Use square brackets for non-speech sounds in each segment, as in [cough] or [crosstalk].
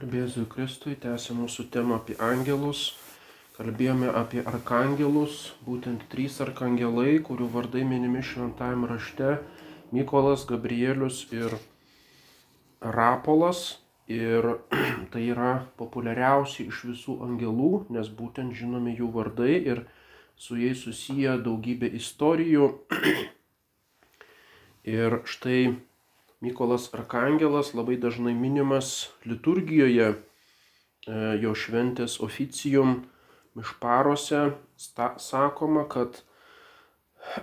Garbėzui Kristui, tęsė mūsų temą apie angelus. Kalbėjome apie arkangelus, būtent trys arkangelai, kurių vardai minimi šventajame rašte - Mykolas, Gabrielius ir Rapolas. Ir [clears throat] tai yra populiariausi iš visų angelų, nes būtent žinomi jų vardai ir su jais susiję daugybė istorijų. [clears throat] ir štai Mykolas Arkangelas labai dažnai minimas liturgijoje, e, jo šventės oficijum mišparuose sakoma, kad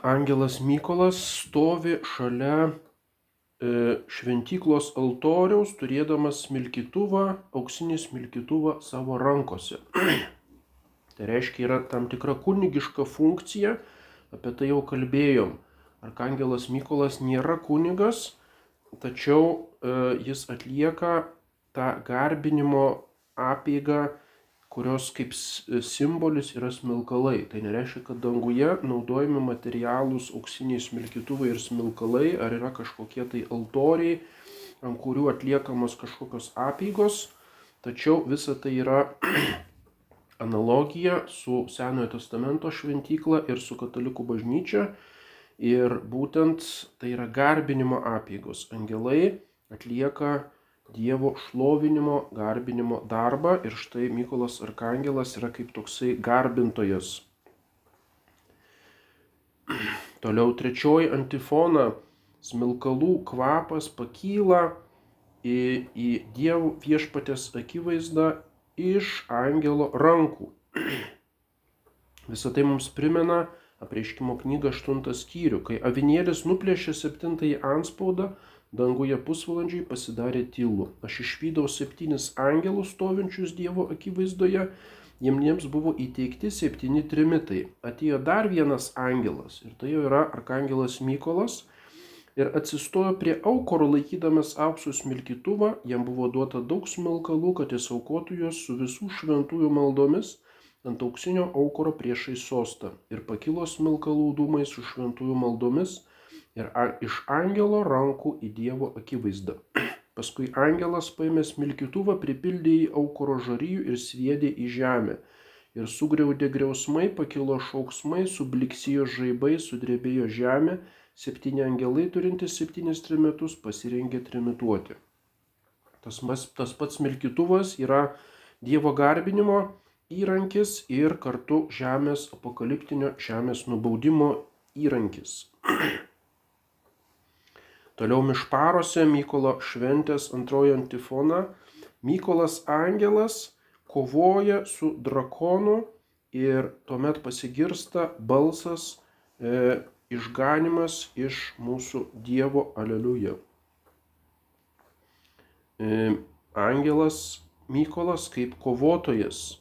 Angelas Mykolas stovi šalia e, šventyklos altoriaus, turėdamas smilkytuvą, auksinį smilkytuvą savo rankose. [clears throat] tai reiškia, yra tam tikra kunigiška funkcija, apie tai jau kalbėjom. Arkangelas Mykolas nėra kunigas, tačiau e, jis atlieka tą garbinimo apėgą, kurios kaip simbolis yra smilkalai. Tai nereiškia, kad danguje naudojami materialūs auksiniai smilkytuvai ir smilkalai, ar yra kažkokie tai altoriai, ant kurių atliekamos kažkokios apėgos, tačiau visa tai yra [clears throat] analogija su Senojo testamento šventykla ir su katalikų bažnyčia Ir būtent tai yra garbinimo apėgos. Angelai atlieka Dievo šlovinimo, garbinimo darbą ir štai Mykolas Arkangelas yra kaip toksai garbintojas. [clears throat] Toliau trečioji antifona - smilkalų kvapas pakyla į, į Dievo viešpatės akivaizdą iš angelo rankų. [clears throat] Visą tai mums primena, apreiškimo knygą 8 skyrių, kai avinėlis nuplėšė septintąjį anspaudą, danguje pusvalandžiai pasidarė tylu. Aš išvydau septynis angelus stovinčius Dievo akivaizdoje, jiems buvo įteikti septyni trimitai. Atėjo dar vienas angelas ir tai jau yra arkangelas Mykolas. Ir atsistojo prie aukoro laikydamas aukso smilkytuvą, jam buvo duota daug smilkalų, kad jis aukotų juos su visų šventųjų maldomis ant auksinio aukuro priešai sostą ir pakilo smilkalų dūmai su šventųjų maldomis ir iš angelo rankų į Dievo akivaizdą. [clears throat] Paskui angelas paėmė smilkytuvą, pripildė į aukuro žaryjų ir sviedė į žemę. Ir sugriaudė griausmai, pakilo šauksmai, subliksėjo žaibai, sudrebėjo žemė, septyni angelai turintys septynis trimitus pasirengė trimituoti. Tas, tas pats smilkytuvas yra Dievo garbinimo įrankis ir kartu žemės apokaliptinio žemės nubaudimo įrankis. [clears throat] Toliau Mišparose Mykolo šventės antroji antifona. Mykolas Angelas kovoja su drakonu ir tuomet pasigirsta balsas e, išganimas iš mūsų Dievo aleliuja. E, angelas Mykolas kaip kovotojas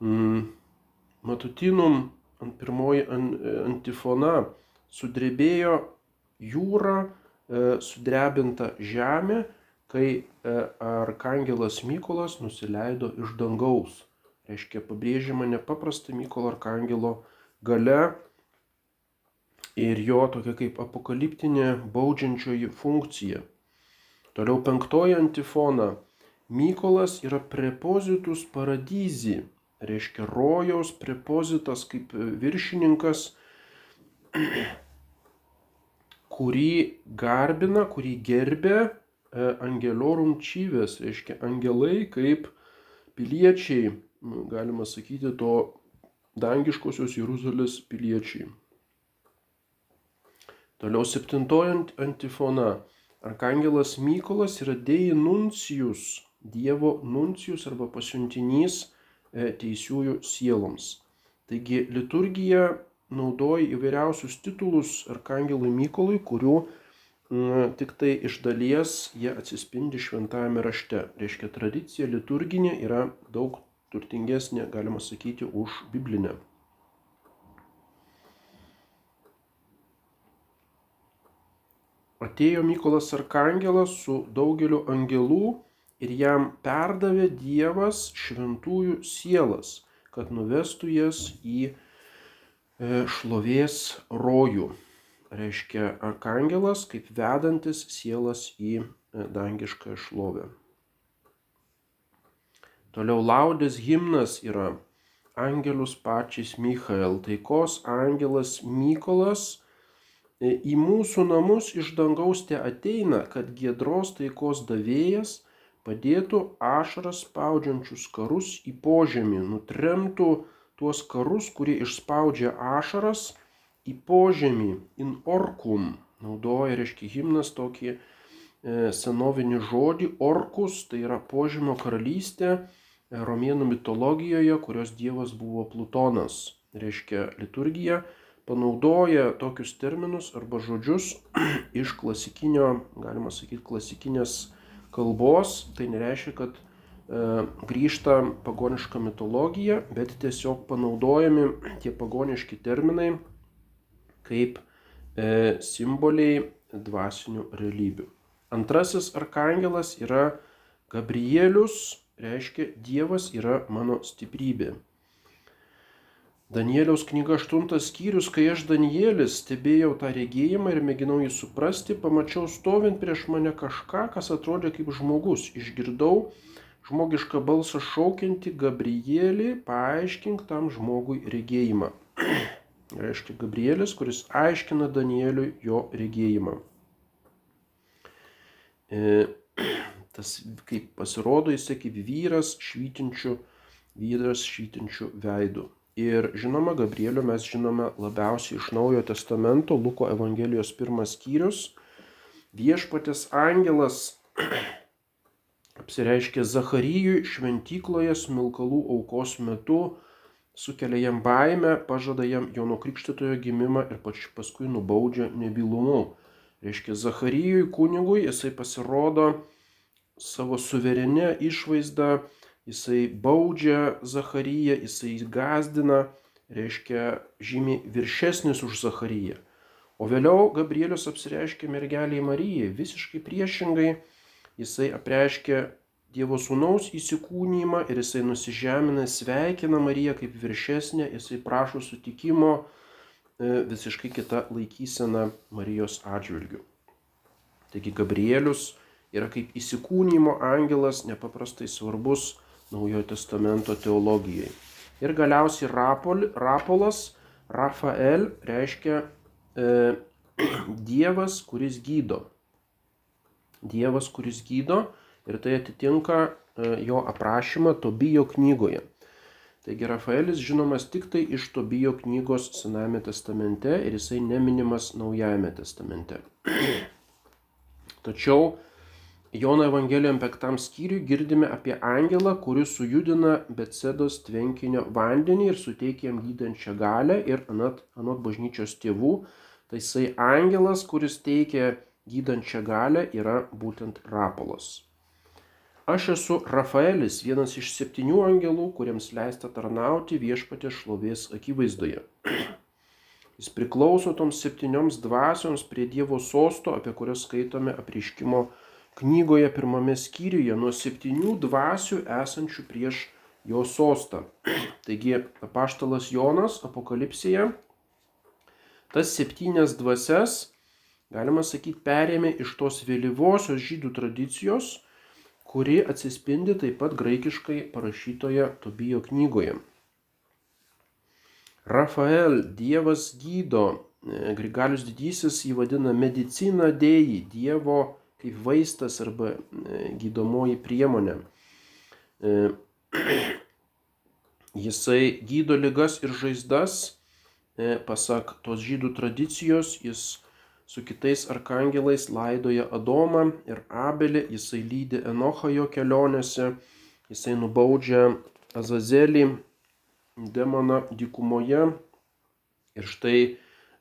matutinum ant pirmoji antifona sudrebėjo jūra, e, sudrebinta žemė, kai e, arkangelas Mykolas nusileido iš dangaus. Reiškia, pabrėžiama nepaprasta Mykolo arkangelo gale ir jo tokia kaip apokaliptinė baudžiančioji funkcija. Toliau penktoji antifona. Mykolas yra prepozitus paradyzi reiškia rojaus prepozitas kaip viršininkas, [clears throat] kurį garbina, kurį gerbė e, angelorum čyvės, reiškia angelai kaip piliečiai, galima sakyti, to dangiškosios Jeruzalės piliečiai. Toliau septintojant antifona. Arkangelas Mykolas yra dėjai nuncijus, Dievo nuncijus arba pasiuntinys E, teisiųjų sieloms. Taigi liturgija naudoja įvairiausius titulus arkangelui Mykolui, kurių m, tik tai iš dalies jie atsispindi šventajame rašte. Reiškia, tradicija liturginė yra daug turtingesnė, galima sakyti, už biblinę. Atėjo Mykolas Arkangelas su daugeliu angelų ir jam perdavė Dievas šventųjų sielas, kad nuvestų jas į e, šlovės rojų. Reiškia, arkangelas kaip vedantis sielas į e, dangišką šlovę. Toliau laudės himnas yra Angelus pačiais Michael, taikos angelas Mykolas į mūsų namus iš dangaus te ateina, kad giedros taikos davėjas padėtų ašaras spaudžiančius karus į požemį, nutremtų tuos karus, kurie išspaudžia ašaras į požemį, in orkum. Naudoja, reiškia, himnas tokį e, senovinį žodį, orkus, tai yra požemio karalystė e, romėnų mitologijoje, kurios dievas buvo Plutonas. Reiškia, liturgija panaudoja tokius terminus arba žodžius [clears throat] iš klasikinio, galima sakyti, klasikinės kalbos. Tai nereiškia, kad e, grįžta pagoniška mitologija, bet tiesiog panaudojami tie pagoniški terminai kaip e, simboliai dvasinių realybių. Antrasis arkangelas yra Gabrielius, reiškia Dievas yra mano stiprybė. Danieliaus knyga 8 skyrius, kai aš Danielis stebėjau tą regėjimą ir mėginau jį suprasti, pamačiau stovint prieš mane kažką, kas atrodė kaip žmogus. Išgirdau žmogišką balsą šaukiantį Gabrielį, paaiškink tam žmogui regėjimą. [clears throat] Reiškia Gabrielis, kuris aiškina Danieliui jo regėjimą. E, [clears throat] tas kaip pasirodo jisai kaip vyras švytinčių, vyras švytinčių veidų. Ir žinoma, Gabrielių mes žinome labiausiai iš Naujojo Testamento, Luko Evangelijos pirmas skyrius. Viešpatės angelas [clears throat] apsireiškė Zacharyjui šventykloje smilkalų aukos metu, sukelia jam baimę, pažada jam Jono Krikštitojo gimimą ir paskui nubaudžia nebylumu. Reiškia, Zacharyjui kunigui jisai pasirodo savo suverenę išvaizdą jisai baudžia Zacharyją, jisai gazdina, reiškia žymiai viršesnis už Zacharyją. O vėliau Gabrielius apsireiškia mergeliai Marijai, visiškai priešingai, jisai apreiškia Dievo sūnaus įsikūnymą ir jisai nusižemina, sveikina Mariją kaip viršesnė, jisai prašo sutikimo e, visiškai kita laikysena Marijos atžvilgių. Taigi Gabrielius yra kaip įsikūnymo angelas, nepaprastai svarbus Naujojo testamento teologijai. Ir galiausiai Rapol, Rapolas, Rafael reiškia e, [clears throat] Dievas, kuris gydo. Dievas, kuris gydo ir tai atitinka e, jo aprašymą Tobijo knygoje. Taigi Rafaelis žinomas tik tai iš Tobijo knygos Sename testamente ir jisai neminimas Naujajame testamente. [clears throat] Tačiau Jono Evangelijom penktam skyriui girdime apie angelą, kuris sujudina Betsedos tvenkinio vandenį ir suteikia jam gydančią galę ir anot, anot bažnyčios tėvų, tai jisai angelas, kuris teikia gydančią galę, yra būtent Rapolas. Aš esu Rafaelis, vienas iš septynių angelų, kuriems leista tarnauti viešpatė šlovės akivaizdoje. Jis priklauso toms septynioms dvasioms prie Dievo sosto, apie kurias skaitome apriškimo knygoje pirmame skyriuje nuo septynių dvasių esančių prieš jo sostą. [clears throat] Taigi apaštalas Jonas apokalipsėje tas septynias dvasias, galima sakyti, perėmė iš tos vėlyvosios žydų tradicijos, kuri atsispindi taip pat graikiškai parašytoje Tobijo knygoje. Rafael, Dievas gydo, Grigalius didysis jį vadina medicina dėjai, Dievo kaip vaistas arba e, gydomoji priemonė. E, [clears throat] jisai gydo ligas ir žaizdas, e, pasak tos žydų tradicijos, jis su kitais arkangelais laidoja Adomą ir Abelį, jisai lydi Enochą jo kelionėse, jisai nubaudžia Azazelį, demoną dykumoje. Ir štai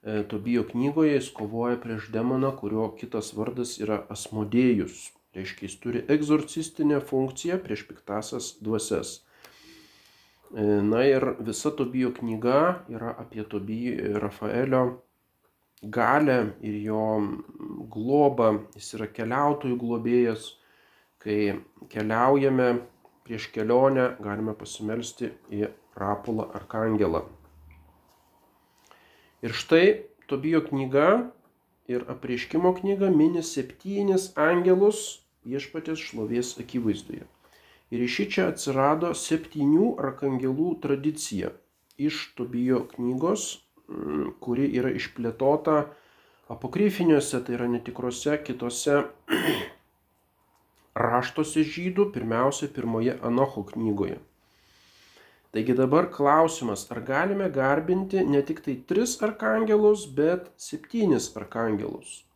Tobijo knygoje jis kovoja prieš demoną, kurio kitas vardas yra Asmodėjus. Reiškia, jis turi egzorcistinę funkciją prieš piktasias dvasias. E, na ir visa Tobijo knyga yra apie Tobijo Rafaelio galę ir jo globą. Jis yra keliautojų globėjas. Kai keliaujame prieš kelionę, galime pasimelsti į Rapulą Arkangelą. Ir štai Tobijo knyga ir apriškimo knyga mini septynis angelus viešpatės šlovės akivaizdoje. Ir iš čia atsirado septynių arkangelų tradicija iš Tobijo knygos, mm, kuri yra išplėtota apokrifiniuose, tai yra netikrose kitose [clears throat] raštuose žydų, pirmiausia, pirmoje Anocho knygoje. Taigi dabar klausimas, ar galime garbinti ne tik tai tris arkangelus, bet septynis arkangelus.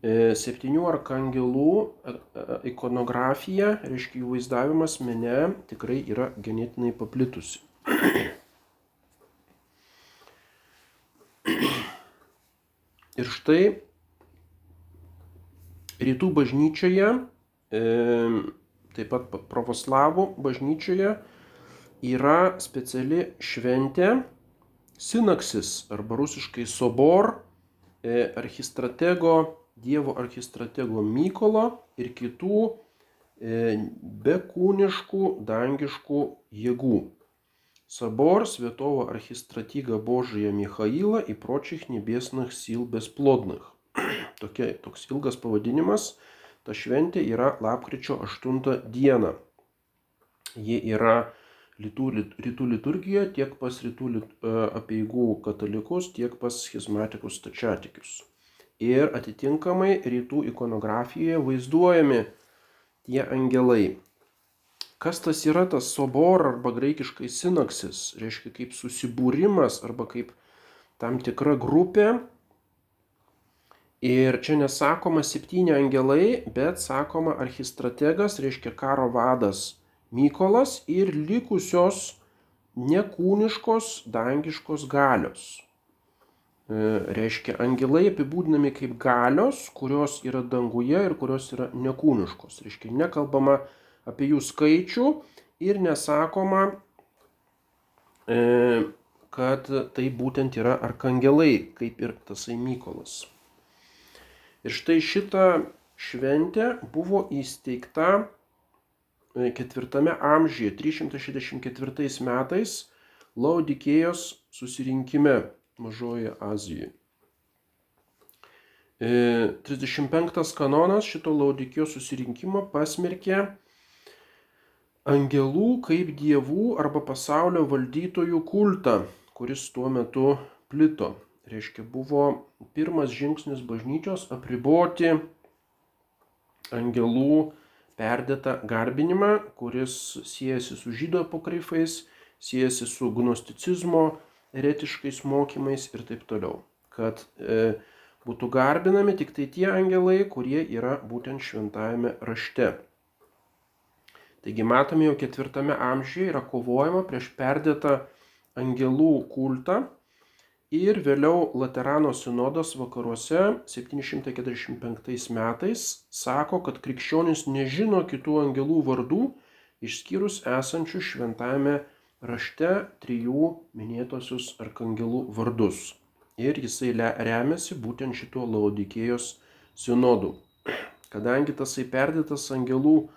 E, septynių arkangelų e, e, ikonografija, reiškia jų vaizdavimas mene, tikrai yra ganėtinai paplitusi. [clears throat] Ir štai rytų bažnyčioje, taip pat pravoslavų bažnyčioje yra speciali šventė sinaksis arba rusiškai sobor archistratego Dievo archistratego Mykolo ir kitų e, bekūniškų dangiškų jėgų. Собор святого архистратига Божия Михаила и прочих небесных сил бесплодных. Tokia, toks ilgas pavadinimas. Ta šventė yra lapkričio 8 diena. Ji yra rytų, rytų liturgijoje tiek pas rytų e, apieigų katalikus, tiek pas schizmatikus stačiatikius ir atitinkamai rytų ikonografijoje vaizduojami tie angelai. Kas tas yra tas sobor arba graikiškai sinaksis, reiškia kaip susibūrimas arba kaip tam tikra grupė. Ir čia nesakoma septyni angelai, bet sakoma archistrategas, reiškia karo vadas Mykolas ir likusios nekūniškos dangiškos galios. E, reiškia, angelai apibūdinami kaip galios, kurios yra danguje ir kurios yra nekūniškos. Reiškia, nekalbama apie jų skaičių ir nesakoma, e, kad tai būtent yra arkangelai, kaip ir tasai Mykolas. Ir štai šita šventė buvo įsteigta ketvirtame amžiuje, 364 metais, Laudikėjos susirinkime Mažojoje Azijoje. 35 kanonas šito laudikijos susirinkimo pasmerkė angelų kaip dievų arba pasaulio valdytojų kultą, kuris tuo metu plito. Reiškia, buvo pirmas žingsnis bažnyčios apriboti angelų perdėtą garbinimą, kuris siejasi su žydų apokrifais, siejasi su gnosticizmo eretiškais mokymais ir taip toliau. Kad e, būtų garbinami tik tai tie angelai, kurie yra būtent šventajame rašte. Taigi matome jau ketvirtame amžiuje yra kovojama prieš perdėtą angelų kultą ir vėliau Laterano sinodas vakaruose 745 metais sako, kad krikščionis nežino kitų angelų vardų išskyrus esančių šventajame rašte trijų minėtosius arkangelų vardus. Ir jisai remiasi būtent šituo Laudikėjos sinodu. Kadangi tasai perdėtas angelų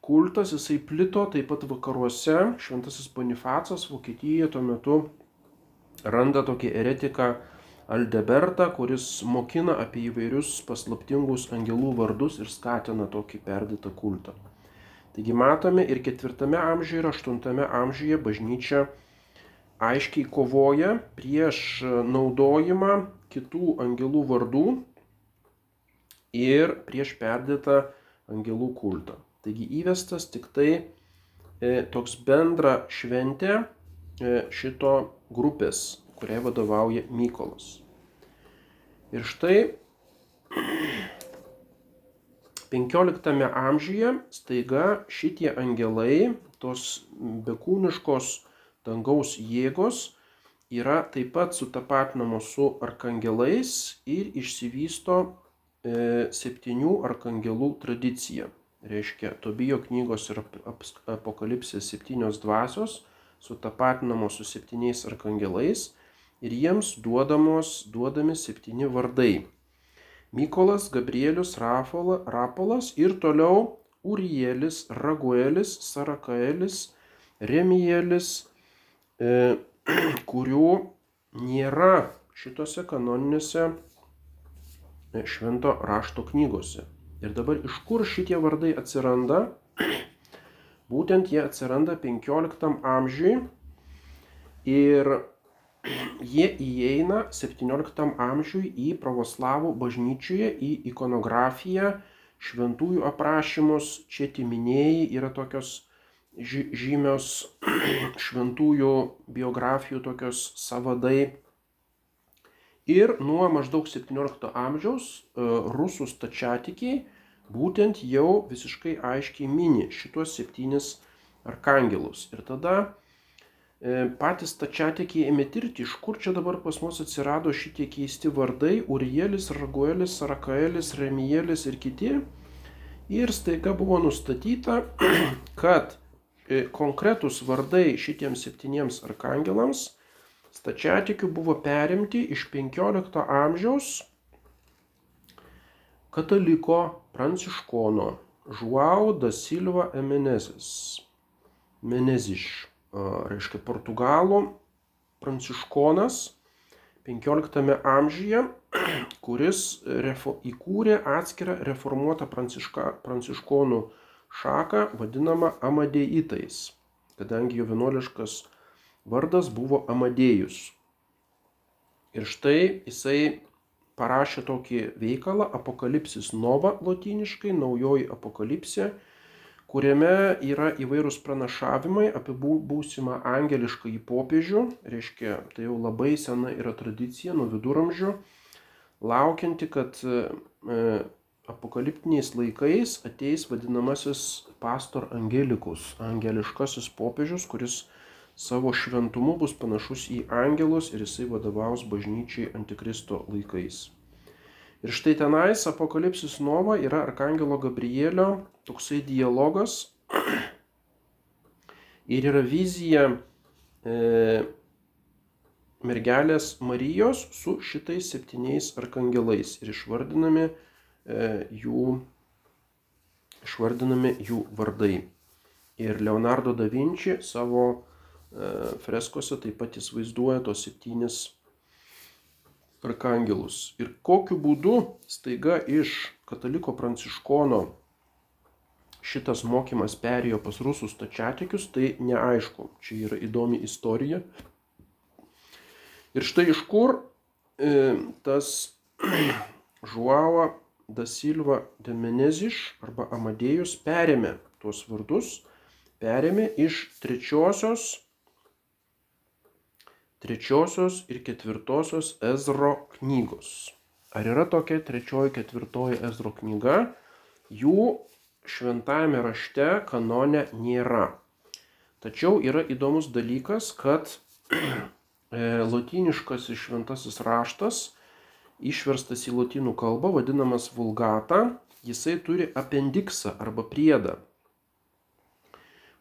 kultas, jisai plito taip pat vakaruose, šventasis Bonifacas Vokietijoje tuo metu randa tokį eretiką Aldebertą, kuris mokina apie įvairius paslaptingus angelų vardus ir skatina tokį perdėtą kultą. Taigi matome ir ketvirtame amžiuje ir aštuntame amžiuje bažnyčia aiškiai kovoja prieš naudojimą kitų angelų vardų ir prieš perdėtą angelų kultą. Taigi įvestas tik tai e, toks bendra šventė e, šito grupės, kuriai vadovauja Mykolas. Ir štai 15 amžiuje staiga šitie angelai, tos bekūniškos dangaus jėgos, yra taip pat sutapatinamos su arkangelais ir išsivysto e, septynių arkangelų tradicija. Reiškia, Tobijo knygos ir apokalipsės septynios dvasios sutapatinamos su septyniais arkangelais ir jiems duodamos, duodami septyni vardai Mykolas, Gabrielius, Rafola, Rapolas ir toliau Urielis, Raguelis, Sarakaelis, Remielis, e, [clears throat] kurių nėra šitose kanoninėse e, švento rašto knygose. Ir dabar iš kur šitie vardai atsiranda? [clears throat] Būtent jie atsiranda 15 amžiui ir [clears throat] jie įeina 17 amžiui į pravoslavų bažnyčioje, į ikonografiją, šventųjų aprašymus, čia timinėjai yra tokios žymios [clears throat] šventųjų biografijų tokios savadai. Ir nuo maždaug 17 amžiaus e, rusų stačiatikiai būtent jau visiškai aiškiai mini šitos septynis arkangelus. Ir tada e, patys stačiatikiai ėmė tirti, iš kur čia dabar pas mus atsirado šitie keisti vardai - Urielis, Raguelis, Sarakaelis, Remielis ir kiti. Ir staiga buvo nustatyta, [clears throat] kad E, konkretus vardai šitiems septyniems arkangelams stačiatikių buvo perimti iš 15 amžiaus kataliko pranciškono Žuau da Silva Emenezis. Meneziš, reiškia portugalų pranciškonas 15 amžiuje, [clears throat] kuris refo, įkūrė atskirą reformuotą pranciška, pranciškonų šaką vadinamą Amadeitais, kadangi jo vienuoliškas vardas buvo Amadėjus. Ir štai jisai parašė tokį veikalą Apokalipsis Nova lotyniškai, naujoji apokalipsė, kuriame yra įvairūs pranašavimai apie būsimą angelišką į popiežių, reiškia, tai jau labai sena yra tradicija nuo viduramžių, laukianti, kad e, apokaliptiniais laikais ateis vadinamasis pastor angelikus, angeliškasis popiežius, kuris savo šventumu bus panašus į angelus ir jisai vadovaus bažnyčiai antikristo laikais. Ir štai tenais apokalipsis nova yra Arkangelo Gabrielio toksai dialogas [clears throat] ir yra vizija e, mergelės Marijos su šitais septyniais arkangelais ir išvardinami E, jų išvardinami jų vardai. Ir Leonardo da Vinci savo freskose taip pat jis vaizduoja tos septynis arkangelus. Ir kokiu būdu staiga iš kataliko pranciškono šitas mokymas perėjo pas rusų stačiatikius, tai neaišku. Čia yra įdomi istorija. Ir štai iš kur e, tas [clears throat] Žuava da Silva de Meneziš arba Amadėjus perėmė tuos vardus, perėmė iš trečiosios, trečiosios ir ketvirtosios Ezro knygos. Ar yra tokia trečioji, ketvirtoji Ezro knyga? Jų šventajame rašte kanone nėra. Tačiau yra įdomus dalykas, kad [clears throat] e, lotyniškas šventasis raštas išverstas į lotynų kalbą, vadinamas vulgata, jisai turi apendiksą arba priedą.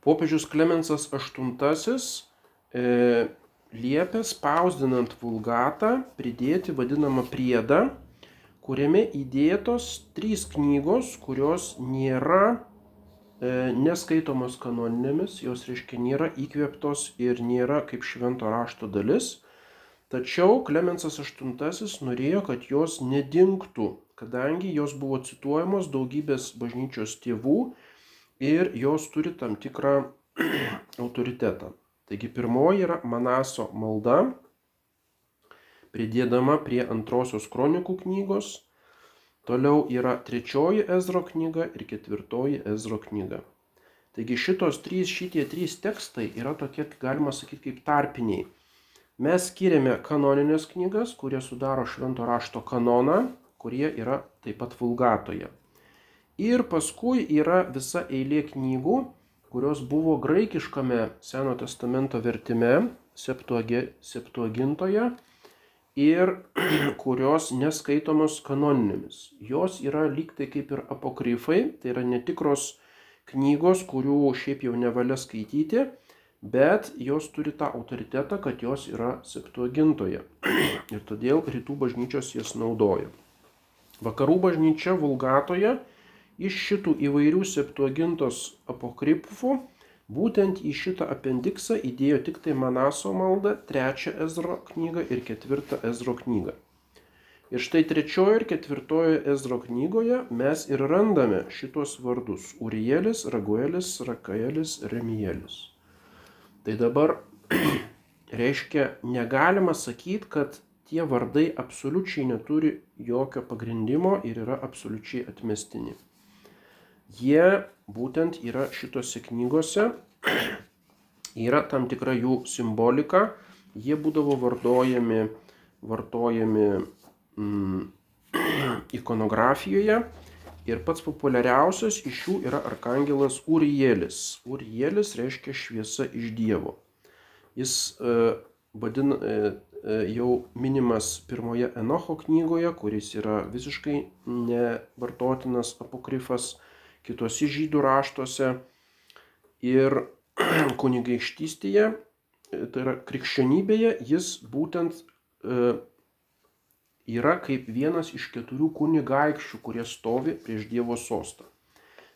Popiežius Klemensas VIII liepė spausdinant vulgatą pridėti vadinamą priedą, kuriame įdėtos trys knygos, kurios nėra e, neskaitomos kanoninėmis, jos reiškia nėra įkvėptos ir nėra kaip švento rašto dalis Tačiau Klemensas VIII norėjo, kad jos nedingtų, kadangi jos buvo cituojamos daugybės bažnyčios tėvų ir jos turi tam tikrą [clears throat] autoritetą. Taigi pirmoji yra Manaso malda, pridėdama prie antrosios kronikų knygos. Toliau yra trečioji Ezro knyga ir ketvirtoji Ezro knyga. Taigi šitos trys, šitie trys tekstai yra tokie, galima sakyti, kaip tarpiniai Mes skiriame kanoninės knygas, kurie sudaro švento rašto kanoną, kurie yra taip pat vulgatoje. Ir paskui yra visa eilė knygų, kurios buvo graikiškame Seno testamento vertime, septuagintoje ir [clears throat] kurios neskaitomos kanoninėmis. Jos yra lyg tai kaip ir apokrifai, tai yra netikros knygos, kurių šiaip jau nevalia skaityti bet jos turi tą autoritetą, kad jos yra septuagintoje. [clears throat] Ir todėl rytų bažnyčios jas naudoja. Vakarų bažnyčia vulgatoje iš šitų įvairių septuagintos apokripfų būtent į šitą apendiksą įdėjo tik tai Manaso maldą, trečią Ezro knygą ir ketvirtą Ezro knygą. Ir štai trečiojo ir ketvirtojo Ezro knygoje mes ir randame šitos vardus - Urielis, Raguelis, Rakaelis, Remielis. Tai dabar [clears throat] reiškia, negalima sakyti, kad tie vardai absoliučiai neturi jokio pagrindimo ir yra absoliučiai atmestini. Jie būtent yra šitose knygose, [clears throat] yra tam tikra jų simbolika, jie būdavo vartojami, vartojami mm, [clears throat] ikonografijoje ir pats populiariausias iš jų yra arkangelas Urielis. Urielis reiškia šviesa iš Dievo. Jis e, vadin, e, jau minimas pirmoje Enocho knygoje, kuris yra visiškai nevartotinas apokrifas kitose žydų raštuose ir [clears throat] kunigaikštystėje, tai yra krikščionybėje, jis būtent e, yra kaip vienas iš keturių kunigaikščių, kurie stovi prieš Dievo sostą.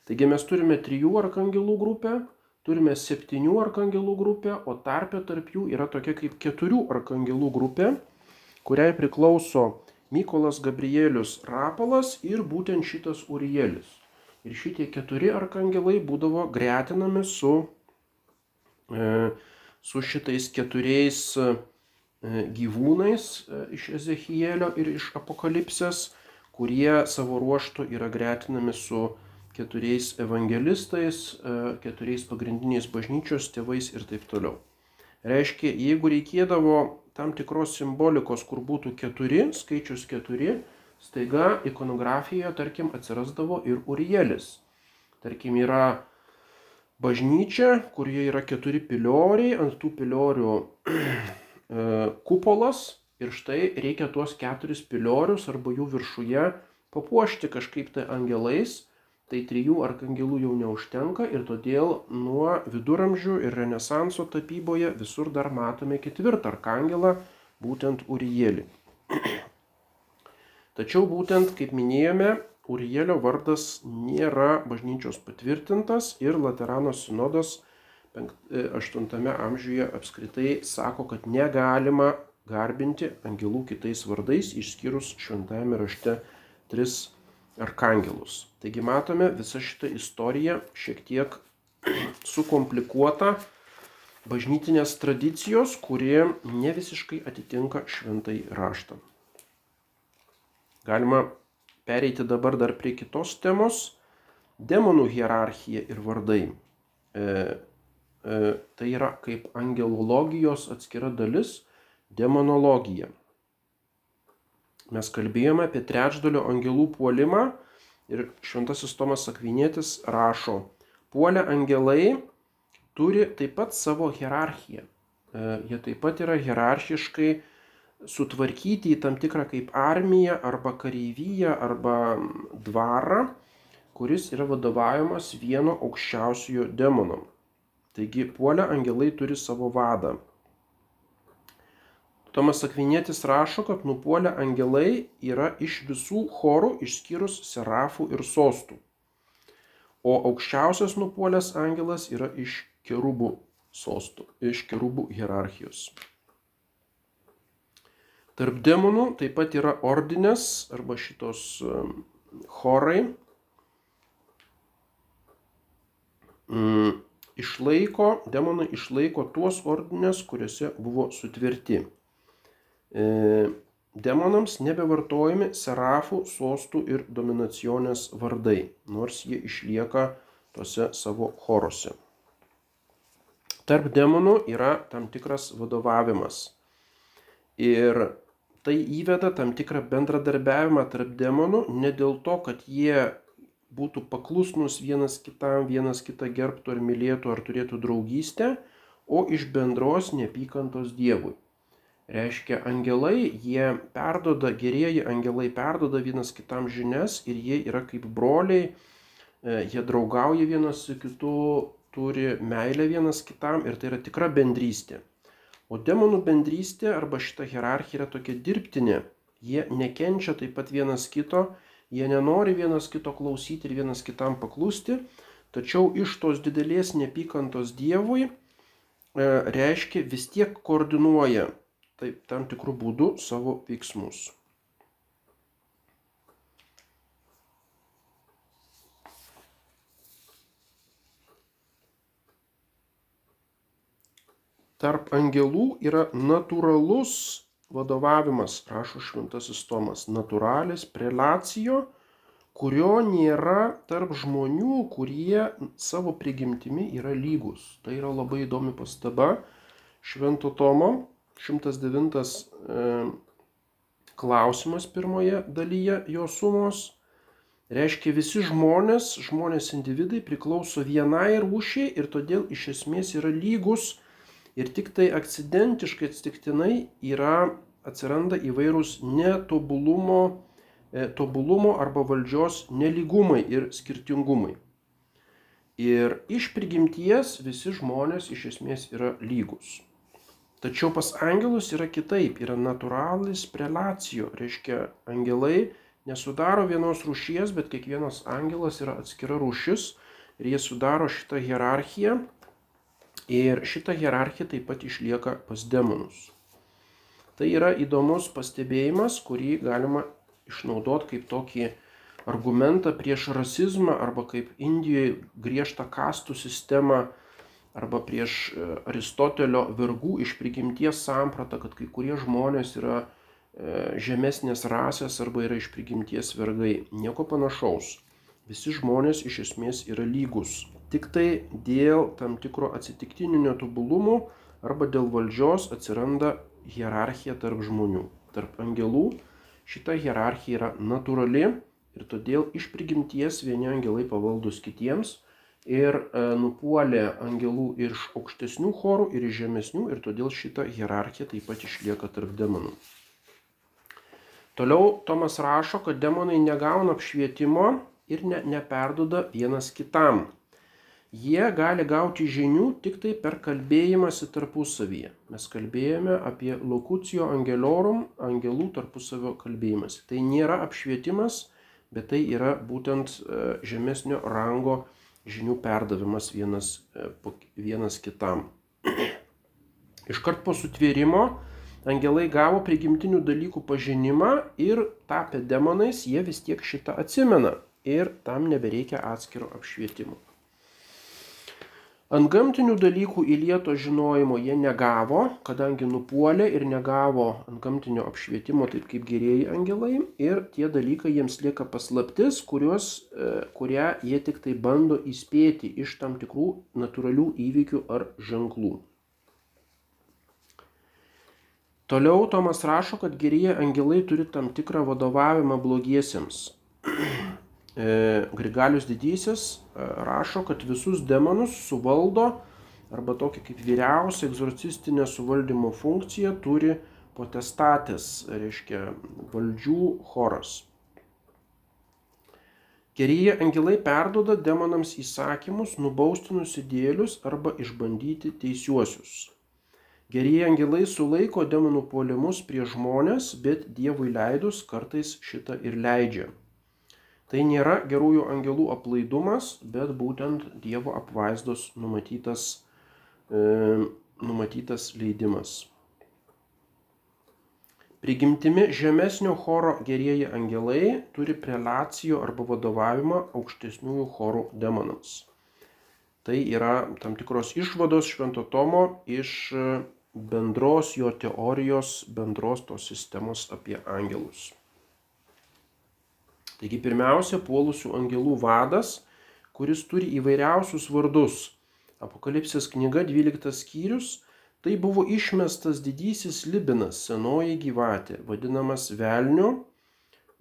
Taigi mes turime trijų arkangelų grupę, turime septynių arkangelų grupę, o tarpė tarp jų yra tokia kaip keturių arkangelų grupė, kuriai priklauso Mykolas Gabrielius Rapolas ir būtent šitas Urielis. Ir šitie keturi arkangelai būdavo gretinami su, e, su šitais keturiais e, gyvūnais e, iš Ezechielio ir iš Apokalipsės, kurie savo ruoštų yra gretinami su keturiais evangelistais, keturiais pagrindiniais bažnyčios tėvais ir taip toliau. Reiškia, jeigu reikėdavo tam tikros simbolikos, kur būtų keturi, skaičius keturi, staiga ikonografijoje, tarkim, atsirasdavo ir Urielis. Tarkim, yra bažnyčia, kurioje yra keturi pilioriai, ant tų piliorių [clears throat] e, kupolas ir štai reikia tuos keturis piliorius arba jų viršuje papuošti kažkaip tai angelais. Tai trijų arkangelų jau neužtenka ir todėl nuo viduramžių ir renesanso tapyboje visur dar matome ketvirtą arkangelą, būtent Urielį. [clears throat] Tačiau būtent, kaip minėjome, Urielio vardas nėra bažnyčios patvirtintas ir Laterano sinodas 8 e, amžiuje apskritai sako, kad negalima garbinti angelų kitais vardais, išskyrus šventajame rašte tris arkangelus. Taigi matome visą šitą istoriją šiek tiek [clears throat] sukomplikuota bažnytinės tradicijos, kurie ne visiškai atitinka šventai raštą. Galima pereiti dabar dar prie kitos temos - demonų hierarchija ir vardai. E, e, tai yra kaip angelologijos atskira dalis - demonologija. Mes kalbėjome apie trečdalio angelų puolimą ir šventasis Tomas Akvinėtis rašo, puolę angelai turi taip pat savo hierarchiją. E, jie taip pat yra hierarchiškai sutvarkyti į tam tikrą kaip armiją arba kareivyją arba dvarą, kuris yra vadovaujamas vieno aukščiausiojo demono. Taigi puolę angelai turi savo vadą. Tomas Akvinėtis rašo, kad nupuolę angelai yra iš visų chorų išskyrus serafų ir sostų. O aukščiausias nupuolęs angelas yra iš kerubų sostų, iš kerubų hierarchijos. Tarp demonų taip pat yra ordinės arba šitos chorai. Mm, išlaiko, demonai išlaiko tuos ordinės, kuriuose buvo sutvirti. E, demonams nebevartojami serafų, sostų ir dominacionės vardai, nors jie išlieka tose savo choruose. Tarp demonų yra tam tikras vadovavimas. Ir tai įveda tam tikrą bendradarbiavimą tarp demonų, ne dėl to, kad jie būtų paklusnus vienas kitam, vienas kitą gerbtų ar mylėtų ar turėtų draugystę, o iš bendros neapykantos Dievui. Reiškia, angelai, jie perdoda, gerieji angelai perdoda vienas kitam žinias ir jie yra kaip broliai, e, jie draugauja vienas su kitu, turi meilę vienas kitam ir tai yra tikra bendrystė. O demonų bendrystė arba šita hierarchija yra tokia dirbtinė. Jie nekenčia taip pat vienas kito, jie nenori vienas kito klausyti ir vienas kitam paklusti, tačiau iš tos didelės nepykantos Dievui e, reiškia vis tiek koordinuoja taip, tam tikrų būdų savo veiksmus. Tarp angelų yra natūralus vadovavimas, rašo šventasis Tomas, natūralis prelacijo, kurio nėra tarp žmonių, kurie savo prigimtimi yra lygus. Tai yra labai įdomi pastaba Švento Tomo, 109 e, klausimas pirmoje dalyje jo sumos. Reiškia, visi žmonės, žmonės individai priklauso vienai rūšiai ir todėl iš esmės yra lygus ir tik tai akcidentiškai atsitiktinai yra, atsiranda įvairūs netobulumo E, tobulumo arba valdžios neligumai ir skirtingumai. Ir iš prigimties visi žmonės iš esmės yra lygus. Tačiau pas angelus yra kitaip, yra natūralis prelacijo, reiškia angelai nesudaro vienos rūšies, bet kiekvienas angelas yra atskira rūšis ir jie sudaro šitą hierarchiją ir šita hierarchija taip pat išlieka pas demonus. Tai yra įdomus pastebėjimas, kurį galima išnaudoti kaip tokį argumentą prieš rasizmą arba kaip Indijoje griežtą kastų sistemą arba prieš e, Aristotelio vergų iš prigimties sampratą, kad kai kurie žmonės yra e, žemesnės rasės arba yra iš prigimties vergai. Nieko panašaus. Visi žmonės iš esmės yra lygus. Tik tai dėl tam tikro atsitiktinio netobulumo arba dėl valdžios atsiranda hierarchija tarp žmonių. Tarp angelų Šita hierarchija yra natūrali ir todėl iš prigimties vieni angelai pavaldus kitiems ir e, nupuolė angelų iš aukštesnių chorų ir iš žemesnių ir todėl šita hierarchija taip pat išlieka tarp demonų. Toliau Tomas rašo, kad demonai negauna apšvietimo ir ne, neperduda vienas kitam jie gali gauti žinių tik tai per kalbėjimąsi tarpusavyje. Mes kalbėjome apie lokucijo angelorum, angelų tarpusavio kalbėjimąsi. Tai nėra apšvietimas, bet tai yra būtent e, žemesnio rango žinių perdavimas vienas, e, vienas kitam. [clears throat] Iškart po sutvėrimo angelai gavo prigimtinių dalykų pažinimą ir tapę demonais jie vis tiek šitą atsimena ir tam nebereikia atskiro apšvietimo. Antgamtinių dalykų įlieto žinojimo jie negavo, kadangi nupuolė ir negavo antgamtinio apšvietimo taip kaip gerieji angelai. Ir tie dalykai jiems lieka paslaptis, kuriuos, e, kurią jie tik tai bando įspėti iš tam tikrų natūralių įvykių ar ženklų. Toliau Tomas rašo, kad gerieji angelai turi tam tikrą vadovavimą blogiesiems. [clears throat] E, Grigalius didysis e, rašo, kad visus demonus suvaldo arba tokia kaip vyriausia egzorcistinė suvaldymo funkcija turi potestatės, reiškia valdžių choras. Gerieji angelai perdoda demonams įsakymus nubausti nusidėlius arba išbandyti teisiuosius. Gerieji angelai sulaiko demonų puolimus prie žmonės, bet Dievui leidus kartais šitą ir leidžia. Tai nėra gerųjų angelų aplaidumas, bet būtent Dievo apvaizdos numatytas, e, numatytas leidimas. Prigimtimi žemesnio choro gerieji angelai turi prelacijo arba vadovavimą aukštesniųjų chorų demonams. Tai yra tam tikros išvados Švento Tomo iš bendros jo teorijos, bendros tos sistemos apie angelus. Taigi pirmiausia, puolusių angelų vadas, kuris turi įvairiausius vardus. Apokalipsės knyga 12 skyrius. Tai buvo išmestas didysis Libinas, senoji gyvatė, vadinamas velniu,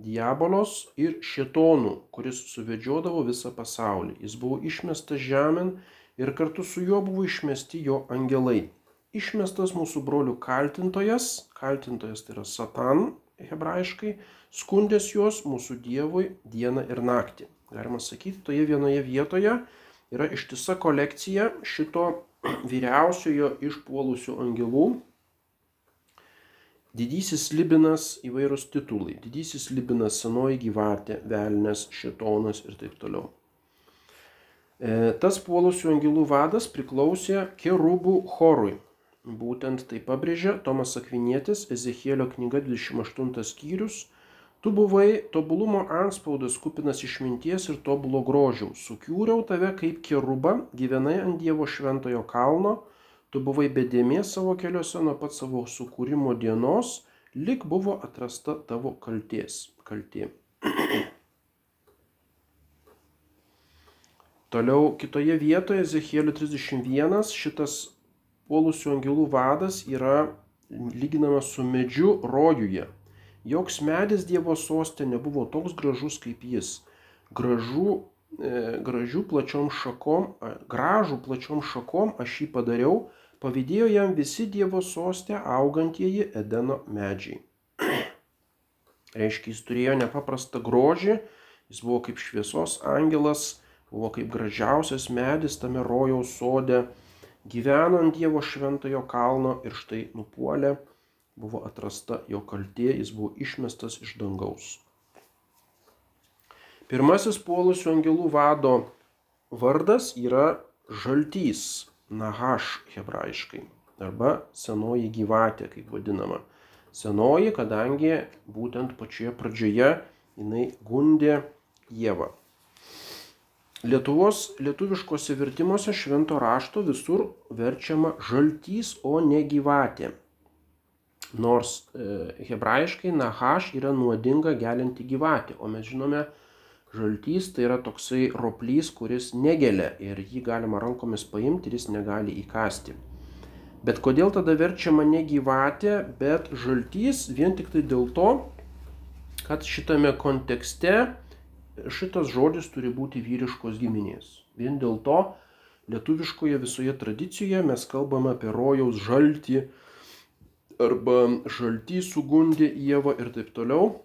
diabolos ir šetonų, kuris suvedžiodavo visą pasaulį. Jis buvo išmestas žemėn ir kartu su juo buvo išmesti jo angelai. Išmestas mūsų brolių kaltintojas, kaltintojas tai yra Satan hebrajiškai, skundės juos mūsų Dievui dieną ir naktį. Galima sakyti, toje vienoje vietoje yra ištisa kolekcija šito [clears throat] vyriausiojo išpuolusių angelų. Didysis Libinas įvairūs titulai. Didysis Libinas senoji gyvatė, velnės, šetonas ir taip toliau. E, tas puolusių angelų vadas priklausė kerubų chorui. Būtent tai pabrėžia Tomas Akvinietis, Ezechielio knyga 28 skyrius Tu buvai tobulumo anspaudas kupinas išminties ir tobulo grožiaus. Sukūriau tave kaip keruba, gyvenai ant Dievo šventojo kalno, tu buvai bedėmė savo keliuose nuo pat savo sukūrimo dienos, lik buvo atrasta tavo kalties. Kaltė. Toliau kitoje vietoje, Zechielio 31, šitas puolusių angelų vadas yra lyginamas su medžiu rojuje. Joks medis Dievo sostė nebuvo toks gražus kaip jis. Gražų, e, gražių plačiom šakom, gražų plačiom šakom aš jį padariau, pavydėjo jam visi Dievo sostė augantieji Edeno medžiai. [clears throat] Reiškia, jis turėjo nepaprastą grožį, jis buvo kaip šviesos angelas, buvo kaip gražiausias medis tame rojaus sode, gyveno ant Dievo šventojo kalno ir štai nupuolė, buvo atrasta jo kaltė, jis buvo išmestas iš dangaus. Pirmasis puolusių angelų vado vardas yra žaltys, nahaš hebrajiškai, arba senoji gyvatė, kaip vadinama. Senoji, kadangi būtent pačioje pradžioje jinai gundė Dievą. Lietuvos lietuviškose vertimuose švento rašto visur verčiama žaltys, o ne gyvatė. Nors e, hebrajiškai nahaš yra nuodinga gelinti gyvatė, o mes žinome, žaltys tai yra toksai roplys, kuris negelia ir jį galima rankomis paimti ir jis negali įkasti. Bet kodėl tada verčiama ne gyvatė, bet žaltys vien tik tai dėl to, kad šitame kontekste šitas žodis turi būti vyriškos giminės. Vien dėl to lietuviškoje visoje tradicijoje mes kalbame apie rojaus žaltį arba žaltį sugundė Jėvą ir taip toliau.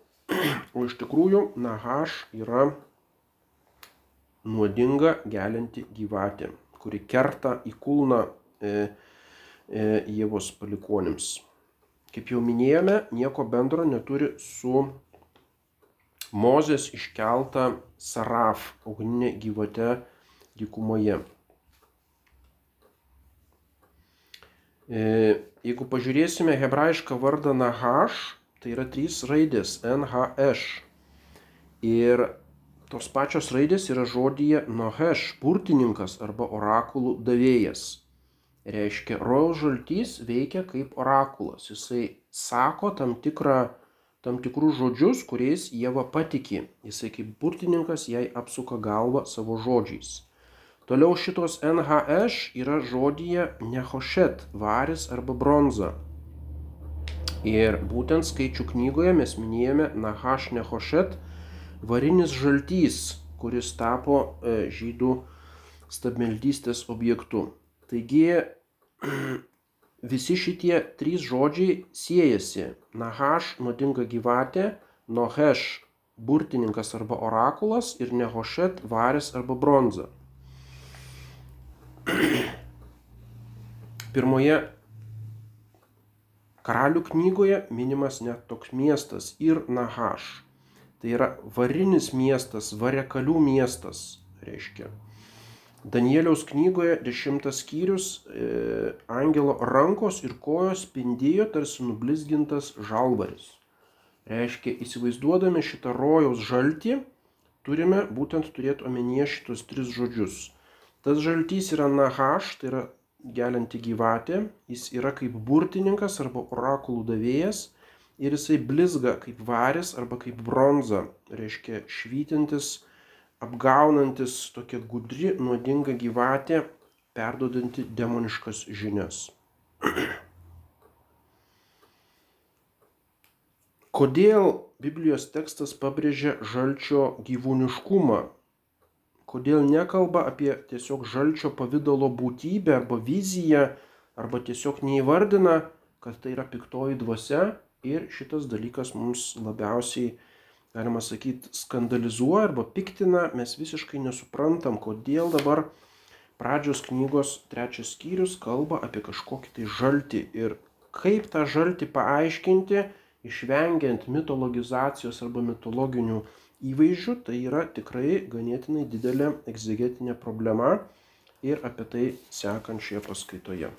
O iš tikrųjų Nahaš yra nuodinga gelinti gyvatė, kuri kerta į kulną e, e, Jėvos palikonims. Kaip jau minėjome, nieko bendro neturi su Mozės iškelta Saraf, ugninė gyvate dykumoje. E, jeigu pažiūrėsime hebrajišką vardą Nahaš, tai yra trys raidės NHŠ. Ir tos pačios raidės yra žodyje Noheš, burtininkas arba orakulų davėjas. Reiškia, rojaus žaltys veikia kaip orakulas. Jisai sako tam tikrą tam tikrus žodžius, kuriais Jėva patiki. Jisai kaip burtininkas jai apsuka galvą savo žodžiais. Toliau šitos NHŠ yra žodyje nehošet, varis arba bronza. Ir būtent skaičių knygoje mes minėjome Nahaš nehošet, varinis žaltys, kuris tapo e, žydų stabmeldystės objektu. Taigi [clears throat] visi šitie trys žodžiai siejasi. Nahaš nuodinga gyvatė, Noheš burtininkas arba orakulas ir Nehošet varis arba bronza. [clears throat] Pirmoje karalių knygoje minimas net toks miestas ir Nahaš. Tai yra varinis miestas, variakalių miestas, reiškia. Danieliaus knygoje dešimtas skyrius e, angelo rankos ir kojos spindėjo tarsi nublizgintas žalvaris. Reiškia, įsivaizduodami šitą rojaus žaltį, turime būtent turėti omenyje šitos tris žodžius. Tas žaltys yra nahaš, tai yra gelianti gyvatė, jis yra kaip burtininkas arba orakulų davėjas ir jisai blizga kaip varis arba kaip bronza, reiškia švytintis apgaunantis tokia gudri, nuodinga gyvatė, perdodanti demoniškas žinias. [clears throat] Kodėl Biblijos tekstas pabrėžia žalčio gyvūniškumą? Kodėl nekalba apie tiesiog žalčio pavydalo būtybę arba viziją, arba tiesiog neįvardina, kad tai yra piktoji dvasia ir šitas dalykas mums labiausiai galima sakyti, skandalizuoja arba piktina, mes visiškai nesuprantam, kodėl dabar pradžios knygos trečias skyrius kalba apie kažkokį tai žaltį ir kaip tą žaltį paaiškinti, išvengiant mitologizacijos arba mitologinių įvaizdžių, tai yra tikrai ganėtinai didelė egzegetinė problema ir apie tai sekančioje paskaitoje.